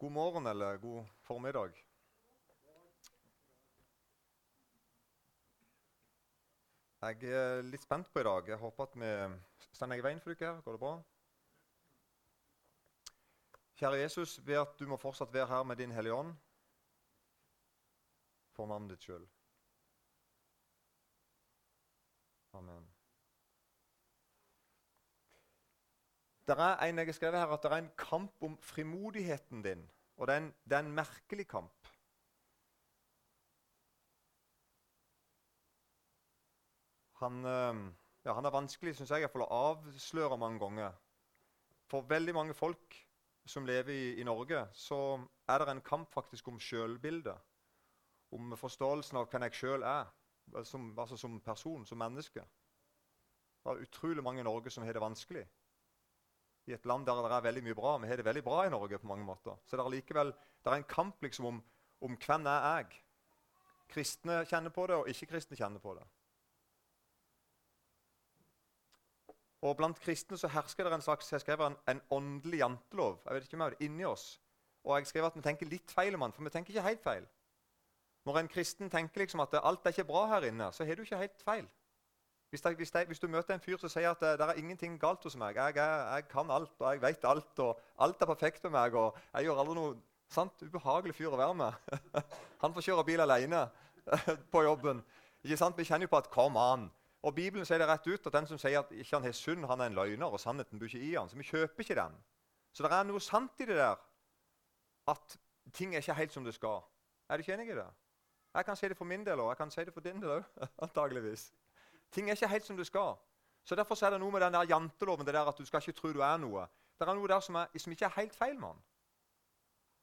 God morgen eller god formiddag. Jeg er litt spent på i dag. Jeg håper at vi sender jeg i veien for dere? her? Går det bra? Kjære Jesus, be at du må fortsatt være her med din Hellige Ånd for navnet ditt sjøl. Amen. Det er en jeg har skrevet her, at det er en kamp om frimodigheten din. Og det er en, det er en merkelig kamp. Han, eh, ja, han er vanskelig synes jeg, å avsløre mange ganger. For veldig mange folk som lever i, i Norge, så er det en kamp faktisk om sjølbildet. Om forståelsen av hvem jeg sjøl er, som, altså som person, som menneske. Det er utrolig mange i Norge som har det vanskelig i et land der det er veldig mye bra. Vi har det veldig bra i Norge på mange måter. Så det er likevel det er en kamp liksom om, om hvem er jeg Kristne kjenner på det, og ikke-kristne kjenner på det. Og Blant kristne så hersker det en slags jeg skrev en, en åndelig jantelov jeg vet ikke om jeg det, inni oss. Og jeg skrev at vi tenker litt feil om den, for vi tenker ikke helt feil. Når en kristen tenker liksom at alt er ikke bra her inne, så har du ikke helt feil. Hvis, jeg, hvis, jeg, hvis, du møter en fyr som sier at det, det er ingenting galt hos meg, jeg, jeg, kan alt og jeg vet alt, og alt er perfekt med meg, og jeg gjør aldri noe sant, ubehagelig fyr å være med Han får kjøre bil alene på jobben. Ikke sant? Vi kjenner jo på at kom an. Og Bibelen sier det rett ut at den som sier at ikke han har synd, han er en løgner, og sannheten bor ikke i han. Så vi kjøper ikke den. Så det er noe sant i det der at ting er ikke helt som det skal. Er du ikke enig i det? Jeg kan si det for min del òg. Jeg kan si det for din del òg. Antageligvis. Ting er ikke helt som det skal. Så Derfor er det noe med den der janteloven det der at du skal ikke tro du er noe. Det er noe der som, er, som ikke er helt feil. mann.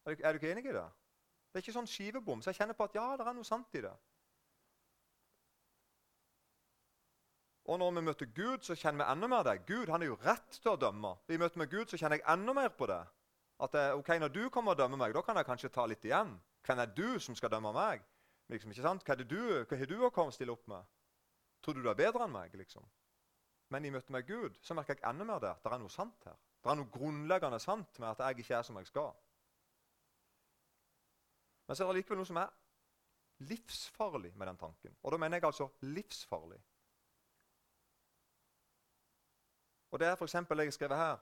Er, er, du ikke enig i det? Det er ikke sånn skivebom. Så jeg kjenner på at ja, det er noe sant i det. Og når vi møter Gud, så kjenner vi enda mer det. Gud han er jo rett til å dømme. I møte med Gud så kjenner jeg enda mer på det. At det, ok, Når du kommer og dømmer meg, da kan jeg kanskje ta litt igjen. Hvem er du som skal dømme meg? Liksom, ikke sant? Hva, er det du, hva har du å komme stille opp med? Tror du du er bedre enn meg? liksom? Men i møte med Gud så merker jeg enda mer det. Det er noe sant her. Det er noe grunnleggende sant med at jeg ikke er som jeg skal. Men så er det likevel noe som er livsfarlig med den tanken. Og da mener jeg altså livsfarlig. Og Det er f.eks. jeg har skrevet her.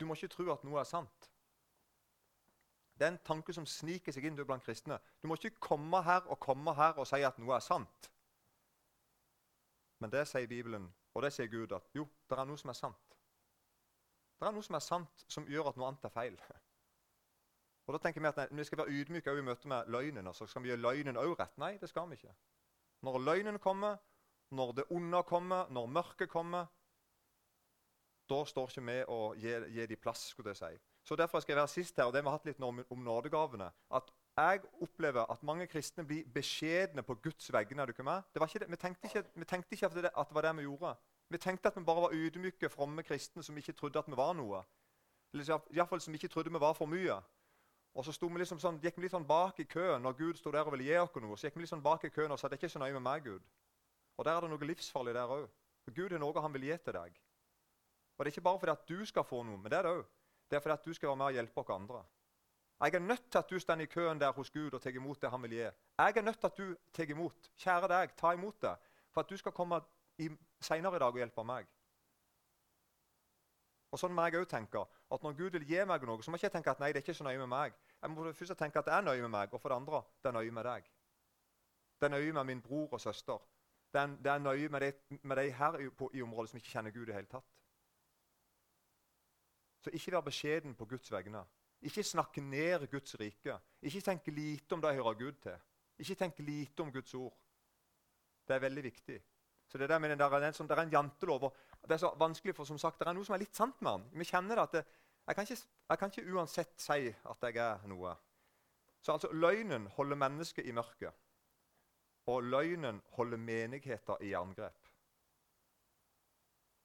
Du må ikke tro at noe er sant. Det er en tanke som sniker seg inn blant kristne. Du må ikke komme her og komme her og si at noe er sant. Men det sier Bibelen, og det sier Gud, at jo, det er noe som er sant. Det er noe som er sant, som gjør at noe annet er feil. Og da tenker Vi at nei, vi skal være ydmyke i møte med løgnen. så skal vi gjøre løgnen også rett. Nei, det skal vi ikke. Når løgnen kommer, når det onde kommer, når mørket kommer, da står ikke vi og gir, gir de plass. skulle jeg si. Så Derfor skal jeg være sist her, og det vi har hatt litt om, om nådegavene. at jeg opplever at mange kristne blir beskjedne på Guds vegne. Vi tenkte ikke, vi tenkte ikke at, det, var det vi gjorde. Vi tenkte at vi bare var ydmyke, fromme kristne som ikke trodde at vi var noe. Eller iallfall som ikke trodde vi var for mye. Og så vi liksom sånn, gikk vi litt sånn bak i køen når Gud sto der og ville gi oss noe. Så gikk vi litt sånn bak i køen og sa det er ikke så nøye med meg, Gud. Og der er det noe livsfarlig der òg. Gud er noe han vil gi til deg. Og Det er ikke bare fordi at du skal få noe, men det er det òg. Det er fordi at du skal være med og hjelpe oss andre. Jeg er nødt til at du står i køen der hos Gud og tar imot det han vil gi. Jeg er nødt til at du tar imot. Kjære deg, ta imot det. For at du skal komme senere i dag og hjelpe meg. Og Sånn må jeg også tenke. at Når Gud vil gi meg noe, så må jeg ikke tenke at nei, det er ikke så nøye med meg. Jeg må først tenke at det er nøye med meg, og for det andre det er nøye med deg. Det er nøye med min bror og søster. Det er, det er nøye med de, med de her i, på, i området som ikke kjenner Gud i det hele tatt. Så ikke vær beskjeden på Guds vegne. Ikke snakke ned Guds rike. Ikke tenk lite om det jeg hører Gud til. Ikke tenk lite om Guds ord. Det er veldig viktig. Så Det, der med den der, den er en, det er en jantelov. og Det er så vanskelig, for som sagt, det er noe som er litt sant med han. Vi kjenner det at det, jeg, kan ikke, jeg, kan ikke, uansett si at jeg er noe. Så altså, Løgnen holder mennesket i mørket. Og løgnen holder menigheter i jerngrep.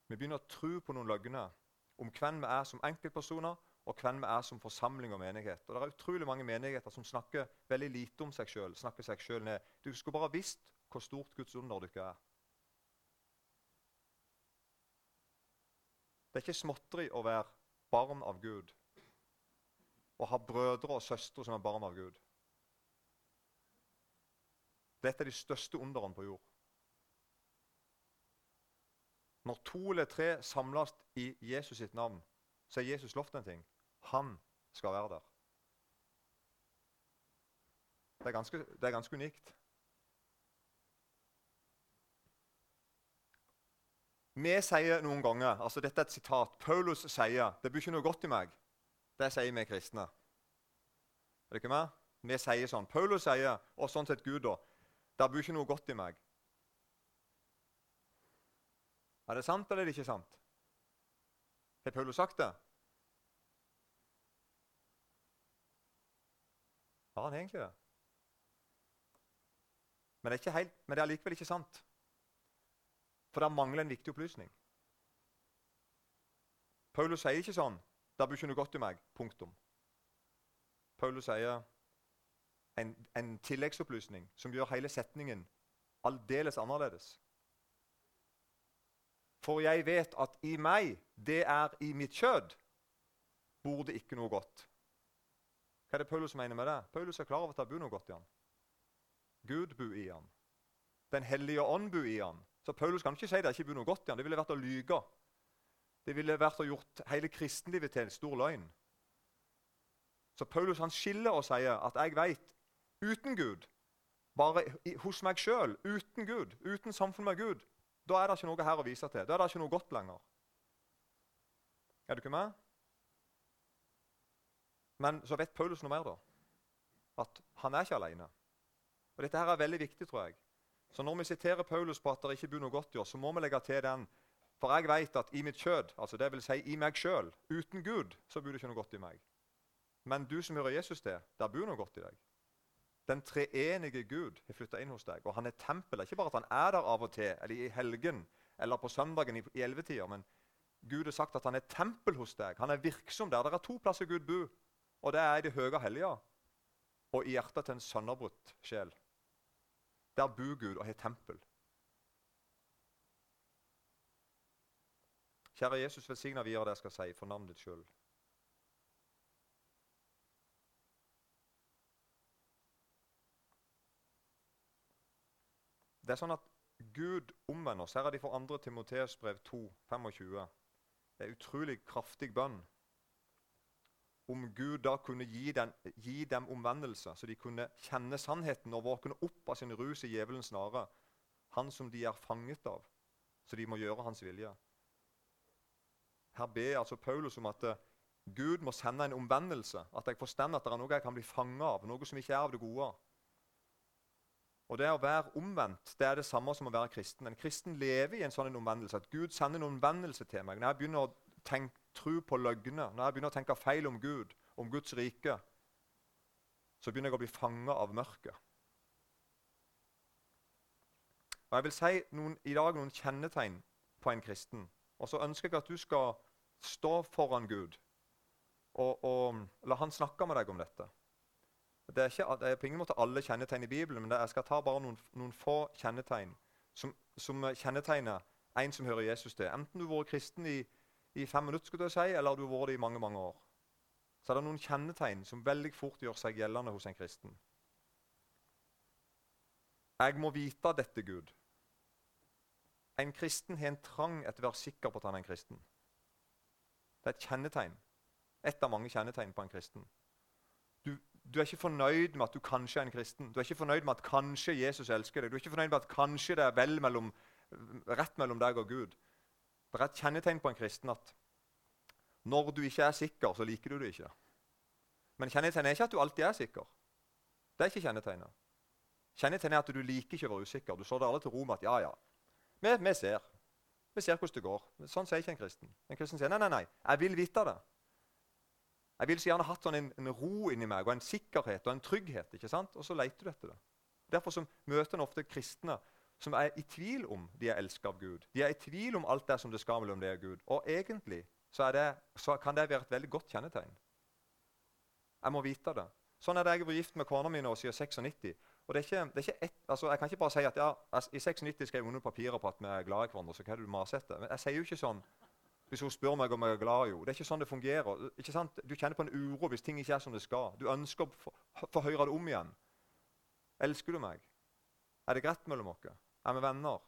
Vi begynner å tro på noen løgner om hvem vi er som enkeltpersoner, og hvem vi er som forsamling og menighet. Og Det er utrolig mange menigheter som snakker veldig lite om seg sjøl. Snakker seg selv ned. Du skulle bare visst hvor stort Guds under dere er. Det er ikke småtteri å være barn av Gud. å ha brødre og søstre som er barn av Gud. Det er de største underne på jord. Når to eller tre samles i Jesus sitt navn, så er Jesus lovt en ting. Han skal være der. Det er ganske, det er ganske unikt. Vi sier noen ganger altså Dette er et sitat. Paulus sier det blir ikke noe godt i meg. Det sier vi kristne. Er det ikke meg? Vi sier sånn. Paulus sier, og sånn sett Gud, da det bor ikke noe godt i meg. Er det sant, eller er det ikke sant? Har Paulus sagt det? Har han egentlig det? Men det er, helt, men det er likevel ikke sant. For det mangler en viktig opplysning. Paulus sier ikke sånn 'Det bor ikke noe godt i meg.' Punktum. Paulus sier en, en tilleggsopplysning som gjør hele setningen aldeles annerledes. For jeg vet at i meg, det er i mitt kjød, bor det ikke noe godt. Hva er det Paulus mener med det? Paulus er klar over at det bor noe godt i han. Gud bor i han. Den hellige ånd bor i han. Så Paulus kan ikke si det ikke bor noe godt i han. Det ville vært å lyge. Det ville vært å gjort hele kristenlivet til en stor løgn. Så Paulus han skiller og sier at jeg vet uten Gud, bare hos meg sjøl, uten Gud, uten samfunn med Gud, da er det ikke noe her å vise til. Da er det ikke noe godt lenger. Er du ikke med? Men så vet Paulus noe mer, da. At han er ikke alene. Og Dette her er veldig viktig, tror jeg. Så når vi siterer Paulus på at det ikke bor noe godt i oss, så må vi legge til den. For jeg vet at i mitt kjød, altså det vil si i meg sjøl, uten Gud, så bor det ikke noe godt i meg. Men du som hører Jesus til, der bor noe godt i deg. Den treenige Gud har flytta inn hos deg. Og han er tempel. Ikke bare at han er der av og til, eller i helgen eller på søndagen i, i men Gud har sagt at han er tempel hos deg. Han er virksom der. Det er to plasser Gud bor, og det er i det høye hellige og i hjertet til en sønderbrutt sjel. Der bor Gud og har tempel. Kjære Jesus, velsigna videre det jeg skal si, for navnet ditt sjøl. Det er sånn at Gud omvender oss. Her er de for 2. Timoteus brev 2, 25. Det er utrolig kraftig bønn. Om Gud da kunne gi, den, gi, dem omvendelse, så de kunne kjenne sannheten og våkne opp av sin rus i djevelens nare, Han som de er fanget av, så de må gjøre hans vilje. Her ber altså Paulus om at uh, Gud må sende en omvendelse. At jeg forstår at det er noe jeg kan bli fanget av, noe som ikke er av det gode. Og Det å være omvendt det er det samme som å være kristen. En kristen lever i en sånn omvendelse. At Gud sender en omvendelse til meg. Når jeg begynner å tenke, tro på løgner, når jeg begynner å tenke feil om Gud, om Guds rike, så begynner jeg å bli fanga av mørket. Og Jeg vil si noen, i dag noen kjennetegn på en kristen. Og så ønsker jeg at du skal stå foran Gud og, og la han snakke med deg om dette. Det er, ikke, det er, på ingen måte alle kjennetegn i Bibelen, men jeg skal ta bare noen, noen få kjennetegn som, som, kjennetegner en som hører Jesus til. Enten du har vært kristen i, i fem minutter, skulle jeg si, eller har du vært det i mange mange år. Så er det noen kjennetegn som veldig fort gjør seg gjeldende hos en kristen. Jeg må vite dette, Gud. En kristen har en trang etter å være sikker på at han er en kristen. Det er et kjennetegn. Et av mange kjennetegn på en kristen. Du, du er ikke fornøyd med at du kanskje er en kristen. Du er ikke fornøyd med at kanskje Jesus elsker deg. Du er ikke fornøyd med at kanskje det er vel mellom, rett mellom deg og Gud. Det er et kjennetegn på en kristen at når du ikke er sikker, så liker du det ikke. Men kjennetegnet er ikke at du alltid er sikker. Det er ikke kjennetegnet. Kjennetegnet er at du liker ikke å være usikker. Du slår det alle til ro med at ja, ja, vi, vi ser. Vi ser hvordan det går. Sånn sier ikke en kristen. En kristen sier nei, nei, nei, jeg vil vite det. Jeg vil så gjerne hatt sånn en, en, ro inni meg og en sikkerhet og en trygghet. ikke sant? Og så leter du etter det. Derfor møter en ofte kristne som er i tvil om de er elsket av Gud. De er i tvil om alt det som det skal mellom det og Gud. Og egentlig så, det, så, kan det være et veldig godt kjennetegn. Jeg må vite det. Sånn er det jeg har vært gift med kona mi siden 96. Og det er ikke, det er ikke et, altså Jeg kan ikke bare si at ja, i 96 skrev jeg under papirer på at vi er glad i hverandre. så hva er det du maser etter? Men jeg sier jo ikke sånn. hvis hun spør meg om jeg er glad i henne. Det er ikke sånn det fungerer. Ikke sant? Du kjenner på en uro hvis ting ikke er som det skal. Du ønsker å få, få høre det om igjen. Elsker du meg? Er det greit mellom oss? Er vi venner?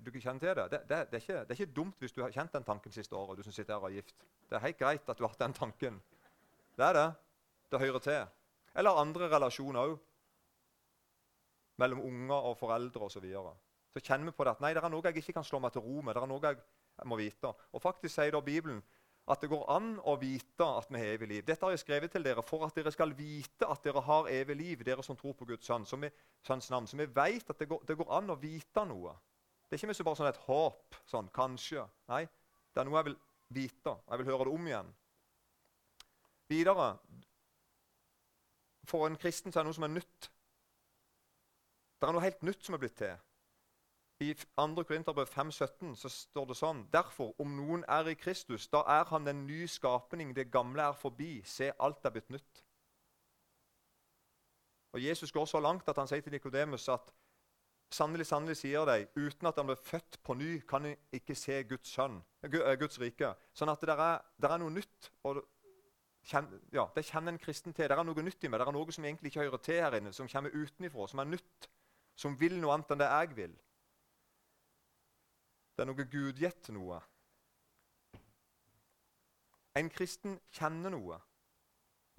Du kan kjenne til det. Det, det, det, er ikke, det, er ikke, dumt hvis du har kjent den tanken siste året. du som sitter her og er gift. Det er helt greit at du har hatt den tanken. Det er det. Det hører til. Eller andre relasjoner òg. Mellom unger og foreldre osv. Så, videre. så kjenner vi på det at nei, det er noe jeg ikke kan slå meg til ro med. det er noe jeg må vite. Og faktisk sier da Bibelen at det går an å vite at vi har evig liv. Dette har jeg skrevet til dere for at dere skal vite at dere har evig liv, dere som tror på Guds sønn, som sønns navn. Så vi vet at det går, det går, an å vite noe. Det er ikke bare sånn et håp. sånn, Kanskje. Nei, det er noe jeg vil vite. Jeg vil høre det om igjen. Videre For en kristen så er det noe som er nytt. Det er noe helt nytt som er blitt til. I 2. Korinterbrev 5,17 så står det sånn Derfor, om noen er i Kristus, da er han den nye skapning. Det gamle er forbi. Se, alt er blitt nytt. Og Jesus går så langt at han sier til Nikodemus at sannelig, sannelig sier deg, uten at han ble født på ny, kan han ikke se Guds, sønn, eh, Guds rike. Sånn at det er, det er noe nytt. og ja, Det kjenner en kristen til. Det er noe nytt i meg. Det er noe som egentlig ikke hører til her inne, som kommer utenifra, som er nytt. Som vil noe annet enn det jeg vil. Det er noe gudgitt noe. En kristen kjenner noe.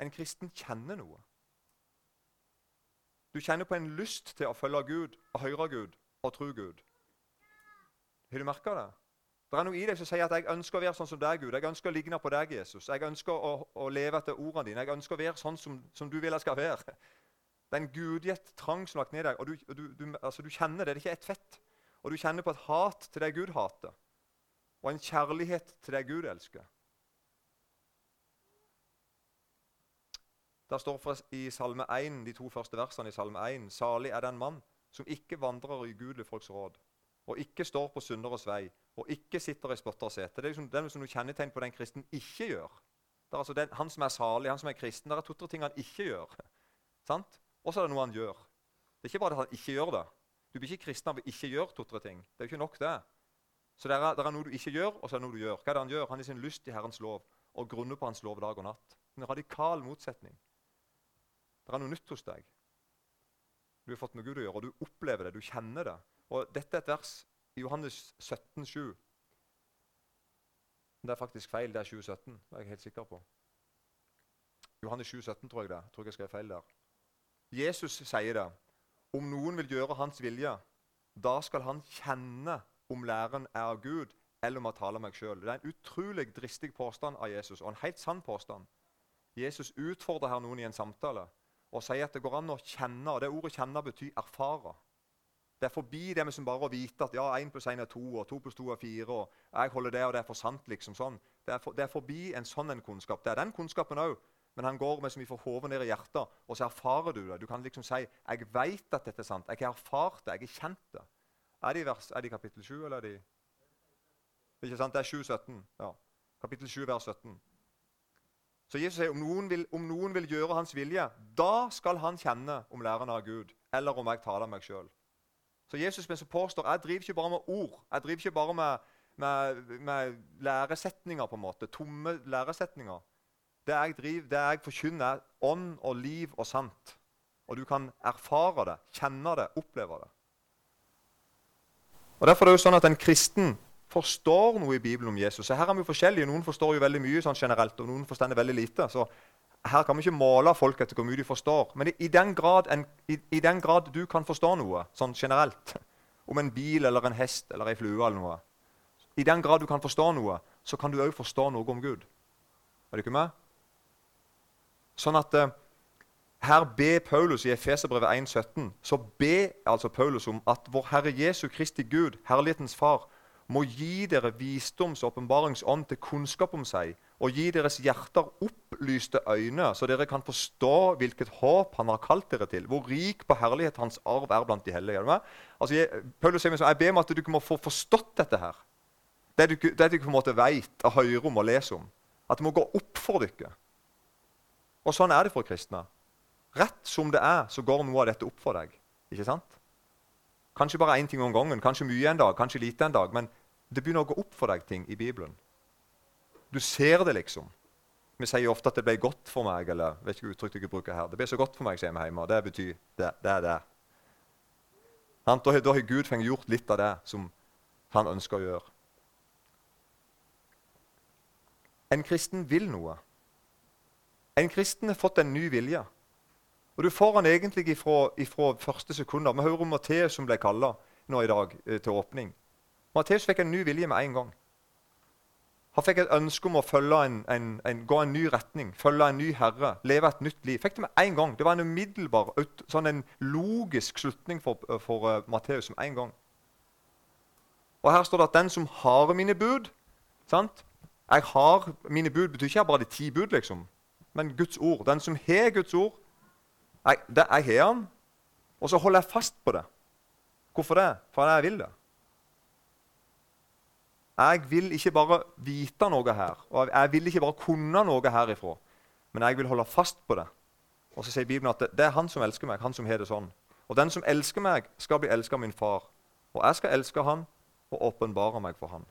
En kristen kjenner noe. Du kjenner på en lyst til å følge Gud og høre Gud og tro Gud. Har du merka det? Det er noe i deg som sier at 'jeg ønsker å være sånn som deg, Gud'. 'Jeg ønsker å ligne på deg, Jesus'. 'Jeg ønsker å, å leve etter ordene dine'. 'Jeg ønsker å være sånn som, som du vil jeg skal være'. Det er en gudgitt trang som er lagt ned i deg, og du, du, du, altså, du kjenner det. Det er ikke ett fett. Og du kjenner på et hat til det Gud hater, og en kjærlighet til det Gud elsker. Der står i Salme 1, de to første versene i Salme 1.: Salig er den mann som ikke vandrer i ugudelige folks råd, og ikke står på synderes vei, og ikke sitter i spotteres sete. Det er liksom, det er liksom noe kjennetegn på den kristen ikke gjør. Det er altså den, Han som er salig, han som er kristen, det er to-tre ting han ikke gjør. Og så er det noe han gjør. Det er ikke bare at han ikke gjør det, du blir ikke kristen av å ikke gjøre to-tre ting. Det er jo ikke nok, det. Så det er, det er, noe du ikke gjør, og så er det noe du gjør. Hva er det Han gjør? Han er sin lyst i Herrens lov og grunner på Hans lov dag og natt. En radikal motsetning. Det er noe nytt hos deg. Du har fått med Gud å gjøre, og du opplever det, du kjenner det. Og Dette er et vers i Johannes 17, 7. Det er faktisk feil. Det er 2017. Det er jeg helt sikker på. Johannes 7, 17, tror jeg det. Jeg tror jeg skrev feil der. Jesus sier det. Om noen vil gjøre hans vilje, da skal han kjenne om læren er av Gud, eller om jeg taler meg sjøl. Det er en utrolig dristig påstand av Jesus, og en helt sann påstand. Jesus utfordrer her noen i en samtale og sier at det går an å kjenne. og Det ordet 'kjenne' betyr erfare. Det er forbi det med som bare å vite at ja, 1 pluss 1 er 2, og 2 pluss 2 er 4, og jeg holder det, og det er for sant. liksom sånn. Det er, for, det er forbi en sånn en kunnskap. Det er den kunnskapen òg. Men han går med så mye for hodet ned i hjertet, og så erfarer du det. Du kan liksom si 'Jeg veit at dette er sant. Jeg har erfart det. Jeg har kjent det.' Er det i, vers, er det kapittel 7, eller er det Ikke sant? Det er 7, 17. Ja. Kapittel 7, vers 17. Så Jesus sier om noen, vil, om noen vil gjøre hans vilje, da skal han kjenne om læren av Gud, eller om jeg taler meg sjøl. Så Jesus men påstår jeg driver ikke bare med ord. Jeg driver ikke bare med, med, med læresetninger, på en måte, tomme læresetninger. Det jeg driver, det jeg forkynner, er ånd og liv og sant. Og du kan erfare det, kjenne det, oppleve det. Og Derfor er det jo sånn at en kristen forstår noe i Bibelen om Jesus. Så Her er vi forskjellige. Noen forstår jo veldig mye sånn generelt, og noen forstår veldig lite. Så her kan vi ikke måle folk etter hvor mye de forstår. Men i, den, den en, i, i, den grad, du kan forstå noe sånn generelt, om en bil eller en hest eller ei flue eller noe I den grad du kan forstå noe, så kan du òg forstå noe om Gud. Er du ikke med? Sånn at eh, her ber Paulus i Efeserbrevet 1,17 så ber altså Paulus om at vår Herre Jesu Kristi Gud, Herlighetens Far, må gi dere visdoms- og åpenbaringsånd til kunnskap om seg, og gi deres hjerter opplyste øyne, så dere kan forstå hvilket håp han har kalt dere til, hvor rik på herlighet hans arv er blant de hellige. Altså, jeg, Paulus sier så, jeg ber om at du ikke må få forstått dette her. Det du, det på en måte vet og hører om og leser om. At det må gå opp for dere. Og sånn er det for kristne. Rett som det er, så går noe av dette opp for deg. Ikke sant? Kanskje bare én ting om gangen, kanskje mye en dag, kanskje lite en dag. Men det begynner å gå opp for deg ting i Bibelen. Du ser det, liksom. Vi sier ofte at 'det ble godt for meg', eller vet ikke uttrykk du bruker her. 'Det ble så godt for meg', sier vi hjemme. Det betyr det, det er det. Han, da, da har Gud fått gjort litt av det som han ønsker å gjøre. En kristen vil noe. En kristen har fått en ny vilje. Og Du får han egentlig ifra, ifra første sekunder. Vi hører om Matteus som ble kalla nå i dag eh, til åpning. Matteus fikk en ny vilje med en gang. Han fikk et ønske om å en, en, en, gå en ny retning, følge en ny herre, leve et nytt liv. Fikk det med en gang. Det var en umiddelbar, sånn en logisk slutning for, for uh, Matteus med en gang. Og Her står det at den som har mine bud sant? Jeg har Mine bud betyr ikke bare de ti bud, liksom, men Guds ord. Den som har Guds ord, jeg, det, jeg har han, og så holder jeg fast på det. Hvorfor det? For jeg vil det. Jeg vil ikke bare vite noe her, og jeg vil ikke bare kunne noe herifra, men jeg vil holde fast på det. Og så sier Bibelen at det, det er han som elsker meg, han som har det sånn. Og den som elsker meg, skal bli elsket av min far. Og jeg skal elske han og åpenbare meg for han.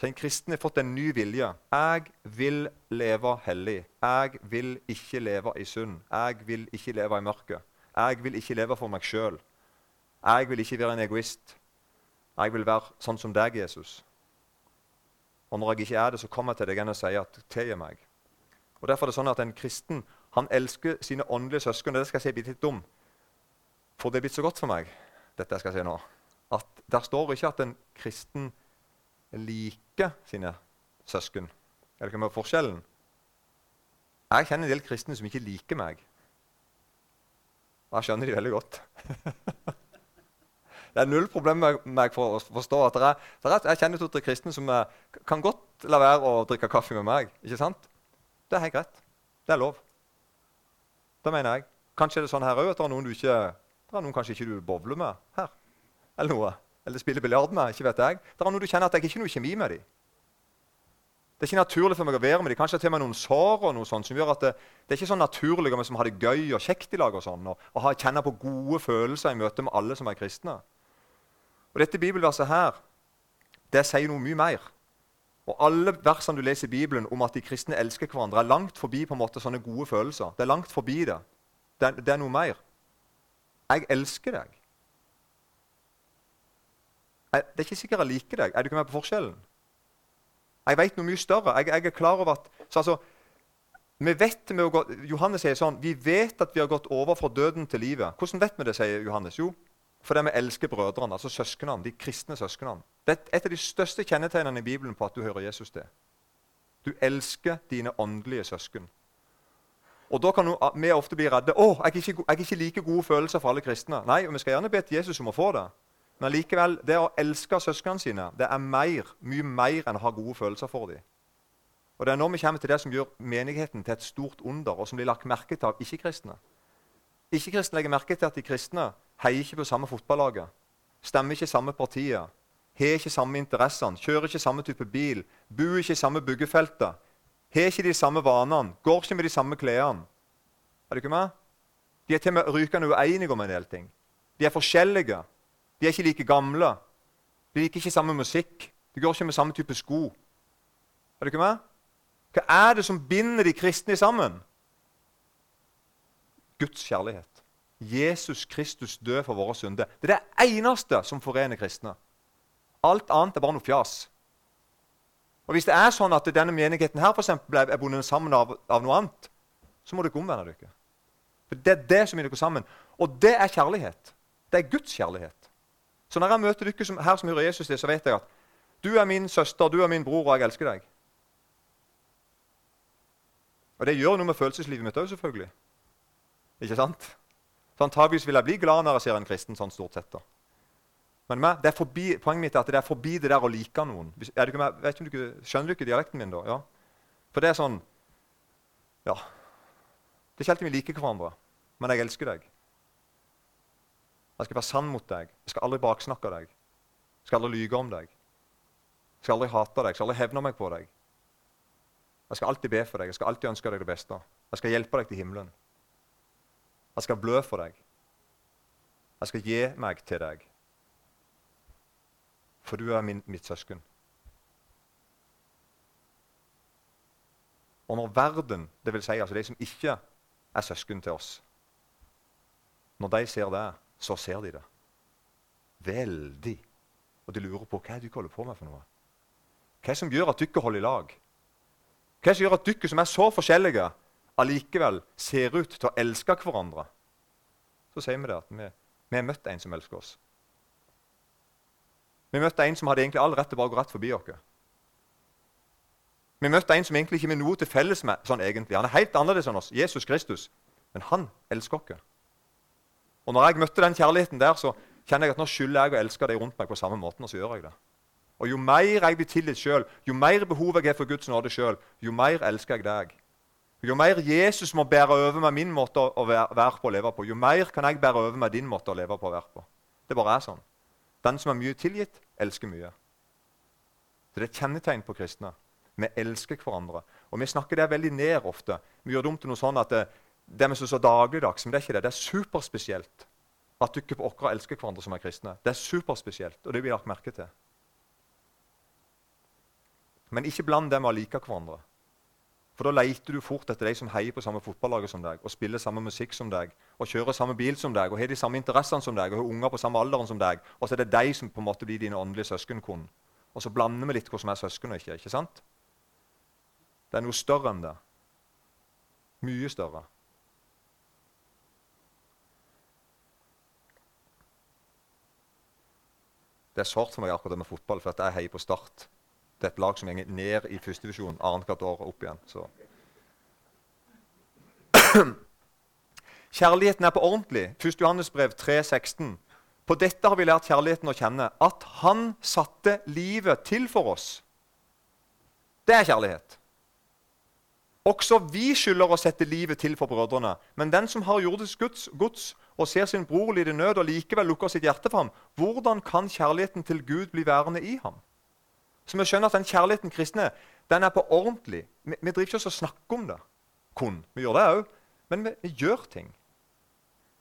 Så En kristen har fått en ny vilje. Jeg vil leve hellig. Jeg vil ikke leve i synd. Jeg vil ikke leve i mørket. Jeg vil ikke leve for meg sjøl. Jeg vil ikke være en egoist. Jeg vil være sånn som deg, Jesus. Og når jeg ikke er det, så kommer jeg til deg igjen og sier at tilgi meg. Og Derfor er det sånn at en kristen han elsker sine åndelige søsken. Det skal jeg si litt om. For det er blitt så godt for meg, dette jeg si nå, at der står ikke at en kristen liker sine søsken. Er det ikke med forskjellen? Jeg kjenner en del kristne som ikke liker meg. Og jeg skjønner de veldig godt. Det er null problem med meg for å forstå at det er, det er, jeg kjenner to-tre kristne som eh, kan godt la være å drikke kaffe med meg. ikke sant? Det er helt greit. Det er lov. Det mener jeg. Kanskje er det sånn her òg at det er noen du ikke, det er noen kanskje ikke du bowler med her. Eller noe. Eller spiller biljard med. ikke vet jeg. Det er noe du kjenner at det er har noe kjemi med dem. Det er ikke naturlig for meg å være med dem. Kanskje til og med noen sår og noe sånt, som gjør at det, det er ikke sånn naturlig om vi har det gøy og kjekt i lag og sånn, og, og kjenne på gode følelser i møte med alle som er kristne. Og Dette bibelverset her, det sier noe mye mer. Og Alle versene du leser i Bibelen om at de kristne elsker hverandre, er langt forbi på en måte sånne gode følelser. Det er langt forbi det. Det, det er noe mer. Jeg elsker deg. Jeg, det er ikke sikkert jeg liker deg. Er du ikke med på forskjellen? Jeg vet noe mye større. Jeg, jeg er klar over at altså, vi vet vi gå, Johannes sier sånn Vi vet at vi har gått over fra døden til livet. Hvordan vet vi det, sier Johannes? Jo, fordi vi elsker brødrene, altså søsknene, de kristne søsknene. Det er et av de største kjennetegnene i Bibelen på at du hører Jesus til. Du elsker dine åndelige søsken. Og Da kan vi ofte bli redde. 'Å, jeg er ikke, ikke like gode følelser for alle kristne.' Nei, og vi skal gjerne be til Jesus om å få det. Men likevel, det å elske søsknene sine det er mer, mye mer enn å ha gode følelser for dem. Og Det er nå vi kommer til det som gjør menigheten til et stort under, og som blir lagt merke til av ikke-kristne. Ikke-kristne legger merke til at de kristne heier ikke på samme fotballaget, stemmer ikke samme partiet, har ikke samme interessene, kjører ikke samme type bil, bor ikke i samme byggefeltet, har ikke de samme vanene, går ikke med de samme klærne. Er du ikke med? De er til og med rykende uenige om en del ting. De er forskjellige. De er ikke like gamle. De liker ikke samme musikk. De går ikke med samme type sko. Er du ikke med? Hva er det som binder de kristne sammen? Guds kjærlighet. Jesus Kristus død for våre synder. Det er det eneste som forener kristne. Alt annet er bare noe fjas. Og Hvis det er sånn at denne menigheten her for eksempel, er bundet sammen av, av, noe annet, så må dere omvende dere. For Det er det som binder dere sammen. Og det er kjærlighet. Det er Guds kjærlighet. Så når jeg møter dere her som hører Jesus til, så vet jeg at du er min søster, du er min bror, og jeg elsker deg. Og det gjør noe med følelseslivet mitt òg, selvfølgelig. Ikke sant? Så antageligvis vil jeg bli glad når jeg ser en kristen sånn stort sett. da. Men det er forbi, Poenget mitt er at det er forbi det der å like noen. Er du ikke, vet ikke, skjønner du ikke dialekten min, da? Ja. For det er sånn Ja. Det er ikke alltid vi liker hverandre, men jeg elsker deg. Jeg skal være sann mot deg. Jeg skal aldri baksnakke deg. Jeg skal aldri lyge om deg. Jeg skal aldri hate deg. Jeg skal aldri hevne meg på deg. Jeg skal alltid be for deg. Jeg skal alltid ønske deg det beste. Jeg skal hjelpe deg til himmelen. Jeg skal blø for deg. Jeg skal gi meg til deg. For du er min, mitt søsken. Og når verden, vil si altså de som ikke er søsken til oss, når de ser det, så ser de det. Veldig. Og de lurer på hva er det dere holder på med for noe. Hva er det som gjør at dere holder i lag? Hva er det som gjør at dere som er så forskjellige, allikevel ser ut til å elske hverandre? Så sier vi det at vi, vi har møtt en som elsker oss. Vi møtte en som hadde egentlig all rett til bare å gå rett forbi oss. Vi møtte en som egentlig ikke har noe til felles med sånn egentlig. Han er helt annerledes enn oss. Jesus Kristus. Men han elsker oss. Og når jeg møtte den kjærligheten der, så kjenner jeg at nå skylder jeg å elske deg rundt meg på samme måten. Og så gjør jeg det. Og jo mer jeg blir tilgitt sjøl, jo mer behov jeg har for Guds nåde sjøl, jo mer elsker jeg deg. Jo mer Jesus må bære over meg min måte å være på og leve på, jo mer kan jeg bære over meg din måte å leve på og være på. Det bare er sånn. Den som er mye tilgitt, elsker mye. Så Det er et kjennetegn på kristne. Vi elsker hverandre. Og Vi snakker det veldig ned ofte. Vi gjør det om til noe sånn at det, det er så dagligdags, men det er ikke det. Det er superspesielt at dere på Åkra elsker hverandre som er kristne. Det er superspesielt, og det blir lagt merke til. Men ikke bland det med å like hverandre. For da leter du fort etter de som heier på samme fotballaget som deg, og spiller samme musikk som deg, og kjører samme bil som deg, og har de samme interessene som deg, og har unger på samme alderen som deg. Og så er det de som på en måte blir dine åndelige søskenkone. Og så blander vi litt hva som er søsken og ikke. ikke sant? Det er noe større enn det. Mye større. Det er sårt for meg akkurat det med fotball, for jeg heier på Start. Det er et lag som går ned i førstedivisjon annethvert år opp igjen. Så. Kjærligheten er på ordentlig. 1. Johannes brev 3,16. På dette har vi lært kjærligheten å kjenne. At han satte livet til for oss. Det er kjærlighet. Også vi skylder å sette livet til for brødrene. Men den som har jordisk gods, gods og ser sin bror lide nød og likevel lukker sitt hjerte for ham, hvordan kan kjærligheten til Gud bli værende i ham? Så vi skjønner at den kjærligheten kristne den er på ordentlig. Vi, vi driver ikke og snakker om det kun. Vi gjør det òg, men vi, vi, gjør ting.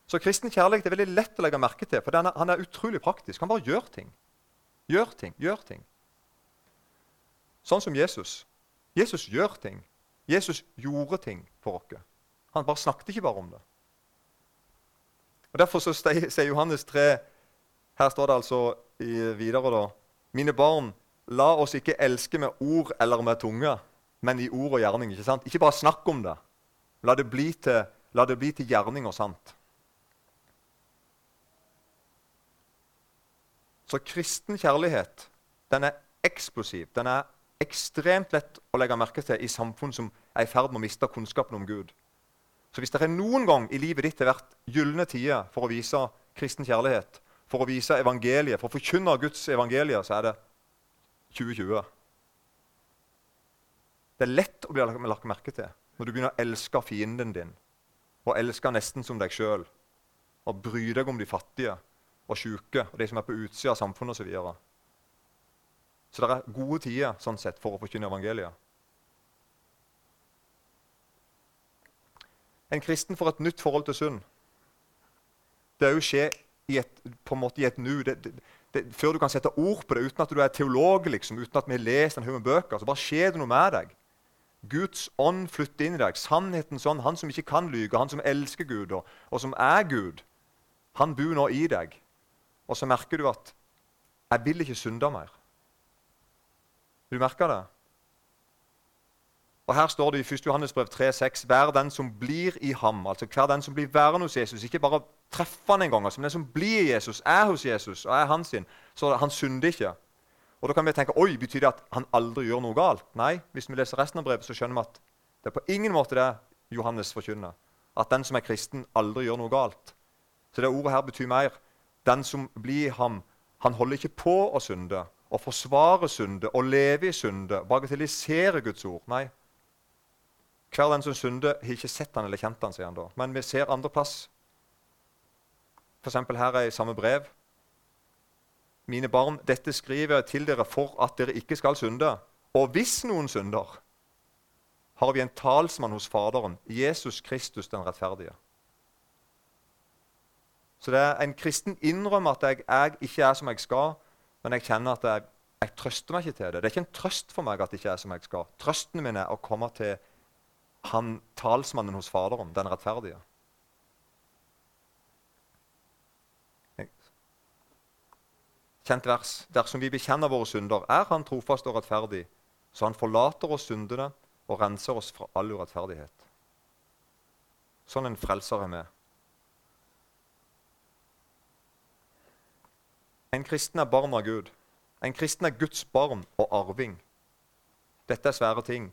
Så kristen kjærlighet er veldig lett å legge merke til, for er, han er utrolig praktisk. Han bare gjør ting. Gjør ting, gjør ting. Sånn som Jesus. Jesus gjør ting. Jesus gjorde ting for oss. Han bare snakket ikke bare om det. Og Derfor så sier Johannes 3 Her står det altså videre da Mine barn, La oss ikke elske med ord eller med tunge, men i ord og gjerning. Ikke sant? Ikke bare snakk om det. La det bli til, det bli til gjerning og sant. Så kristen kjærlighet den er eksplosiv. Den er ekstremt lett å legge merke til i samfunn som er i ferd med å miste kunnskapen om Gud. Så hvis det er noen gang i livet ditt har vært gylne tider for å vise kristen kjærlighet, for å vise evangeliet, for å forkynne Guds evangelie, så er det 2020. Det er lett å bli lagt merke til når du begynner å elske fienden din og elske nesten som deg sjøl. Og bry deg om de fattige og sjuke og de som er på utsida av samfunnet osv. Så, det er gode tider sånn sett for å forkynne evangeliet. En kristen får et nytt forhold til synd. Det òg skjer i et, på en måte i et nu. Det, det, det, før du kan sette ord på det, uten at du er teolog, liksom, uten at vi har lest en haug med bøker, så bare skjer det noe med deg. Guds ånd flytter inn i deg. Sannheten sånn, Han som ikke kan lyge, han som elsker Gud, og, og som er Gud, han bor nå i deg. Og så merker du at 'Jeg vil ikke synde mer'. Du merker det? Og Her står det i 1. Johannes brev 3,6.: Vær den som blir i ham. altså Hver den som blir værende hos Jesus. Ikke bare treffe han en gang, altså, men den som blir i Jesus, er hos Jesus og er hans sin. Så han synder ikke. Og Da kan vi tenke oi, betyr det at han aldri gjør noe galt? Nei, hvis vi leser resten av brevet, så skjønner vi at det er på ingen måte det Johannes forkynner. At den som er kristen, aldri gjør noe galt. Så det ordet her betyr mer. Den som blir i ham, han holder ikke på å synde og forsvare synde og leve i synde, bagatellisere Guds ord. Nei, hver den som synder, har ikke sett han eller kjent han, sier han da. Men vi ser andre plass. F.eks. her er i samme brev. Mine barn, dette skriver jeg til dere for at dere ikke skal synde. Og hvis noen synder, har vi en talsmann hos Faderen, Jesus Kristus den rettferdige. Så det er En kristen innrømmer at jeg, jeg, ikke er som jeg skal, men jeg kjenner at jeg, jeg trøster meg ikke til det. Det er ikke en trøst for meg at det ikke er som jeg skal. Trøsten min er å komme til han talsmannen hos Faderen, den rettferdige. Kjent vers. Dersom vi bekjenner våre synder, er Han trofast og rettferdig, så Han forlater oss syndene og renser oss fra all urettferdighet. Sånn en frelser er med. En kristen er barn av Gud. En kristen er Guds barn og arving. Dette er svære ting.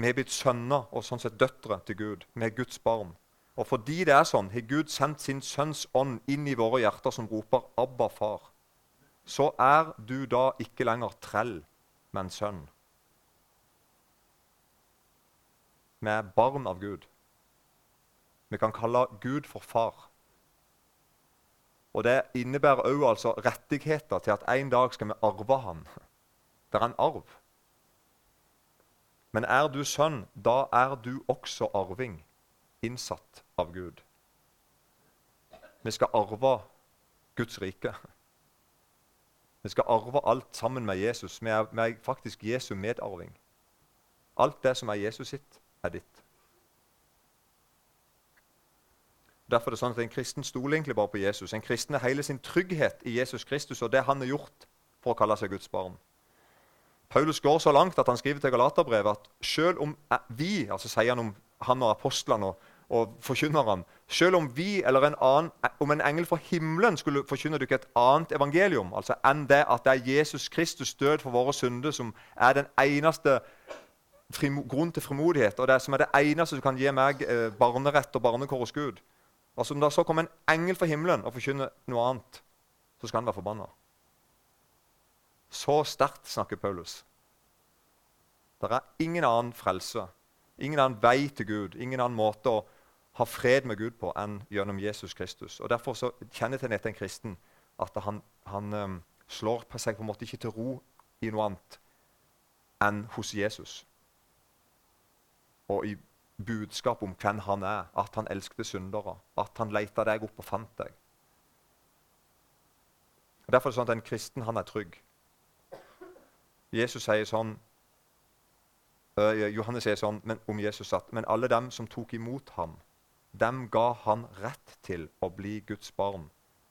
Vi er blitt sønner og sånn sett døtre til Gud. Vi er Guds barn. Og fordi det er sånn, har Gud sendt sin sønns ånd inn i våre hjerter, som roper 'Abba, far'. Så er du da ikke lenger trell, men sønn. Vi er barn av Gud. Vi kan kalle Gud for far. Og Det innebærer òg altså rettigheter til at en dag skal vi arve ham. Det er en arv. Men er du sønn, da er du også arving, innsatt av Gud. Vi skal arve Guds rike. Vi skal arve alt sammen med Jesus. Vi er, vi er faktisk Jesu medarving. Alt det som er Jesus sitt, er ditt. Derfor er det sånn at En kristen stoler egentlig bare på Jesus. En kristen er hele sin trygghet i Jesus Kristus og det han har gjort for å kalle seg Guds barn. Paulus går så langt at han skriver til Galaterbrevet at selv om vi, altså sier han om han og apostlene og, og forkynnerne Selv om vi eller en annen, om en engel fra himmelen skulle forkynne dere et annet evangelium altså enn det at det er Jesus Kristus død for våre synder som er den eneste grunn til frimodighet, og det som er det eneste som kan gi meg eh, barnerett og barnekår hos Gud Altså Om det så kommer en engel fra himmelen og forkynner noe annet, så skal han være forbanna. Så sterkt snakker Paulus. Det er ingen annen frelse, ingen annen vei til Gud, ingen annen måte å ha fred med Gud på enn gjennom Jesus Kristus. Og Derfor så kjennetegner dette en kristen at han, han um, slår på seg på en måte ikke til ro i noe annet enn hos Jesus. Og i budskap om hvem han er, at han elsket syndere, at han leita deg opp og fant deg. Og Derfor er det sånn at en kristen han er trygg. Jesus sier sånn, Johannes sier sånn men, om Jesus at men alle dem som tok imot ham, dem ga han rett til å bli Guds barn,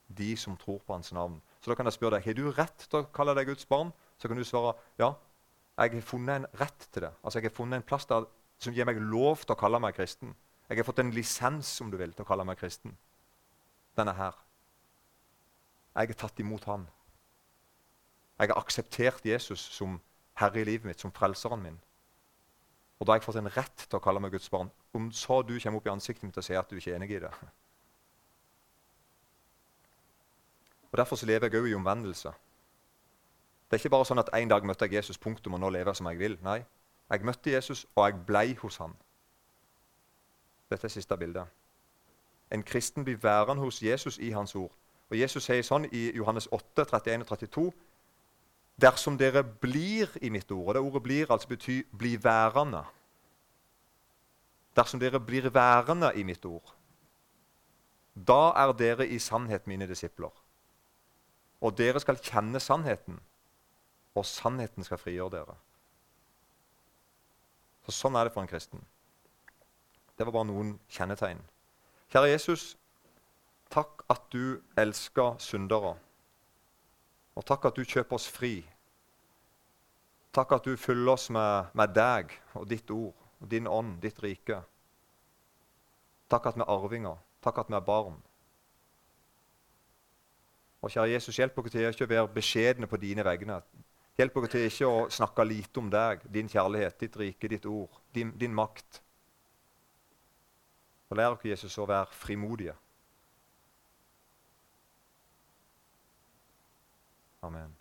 de som tror på hans navn. Så da kan jeg spørre deg, Har du rett til å kalle deg Guds barn? Så kan du svare ja. Jeg har funnet en rett til det. Altså Jeg har funnet en plass der som gir meg lov til å kalle meg kristen. Jeg har fått en lisens om du vil, til å kalle meg kristen. Den er her. Jeg har tatt imot han. Jeg har akseptert Jesus som herre i livet mitt, som frelseren min. Og da har jeg fått en rett til å kalle meg Guds barn. Om så du kommer opp i ansiktet mitt og sier at du ikke er enig i det. Og Derfor så lever jeg òg i omvendelse. Det er ikke bare sånn at en dag møtte jeg Jesus, punktum, og nå lever jeg som jeg vil. Nei, jeg møtte Jesus, og jeg blei hos han. Dette er siste bildet. En kristen blir værende hos Jesus i hans ord. Og Jesus sier sånn i Johannes 8, 31 og 32.: Dersom dere blir i mitt ord Og det ordet 'blir' altså betyr 'bli værende'. Dersom dere blir værende i mitt ord, da er dere i sannhet mine disipler. Og dere skal kjenne sannheten, og sannheten skal frigjøre dere. Så Sånn er det for en kristen. Det var bare noen kjennetegn. Kjære Jesus, takk at du elsker syndere. Og takk at du kjøper oss fri. Takk at du fyller oss med, med deg og ditt ord og din ånd, ditt rike. Takk at vi er arvinger. Takk at vi er barn. Og kjære Jesus, hjelp oss til ikke å være beskjedne på dine vegne. Hjelp oss til ikke å snakke lite om deg, din kjærlighet, ditt rike, ditt ord, din, din makt. Og lær oss, Jesus, å være frimodige. Amen.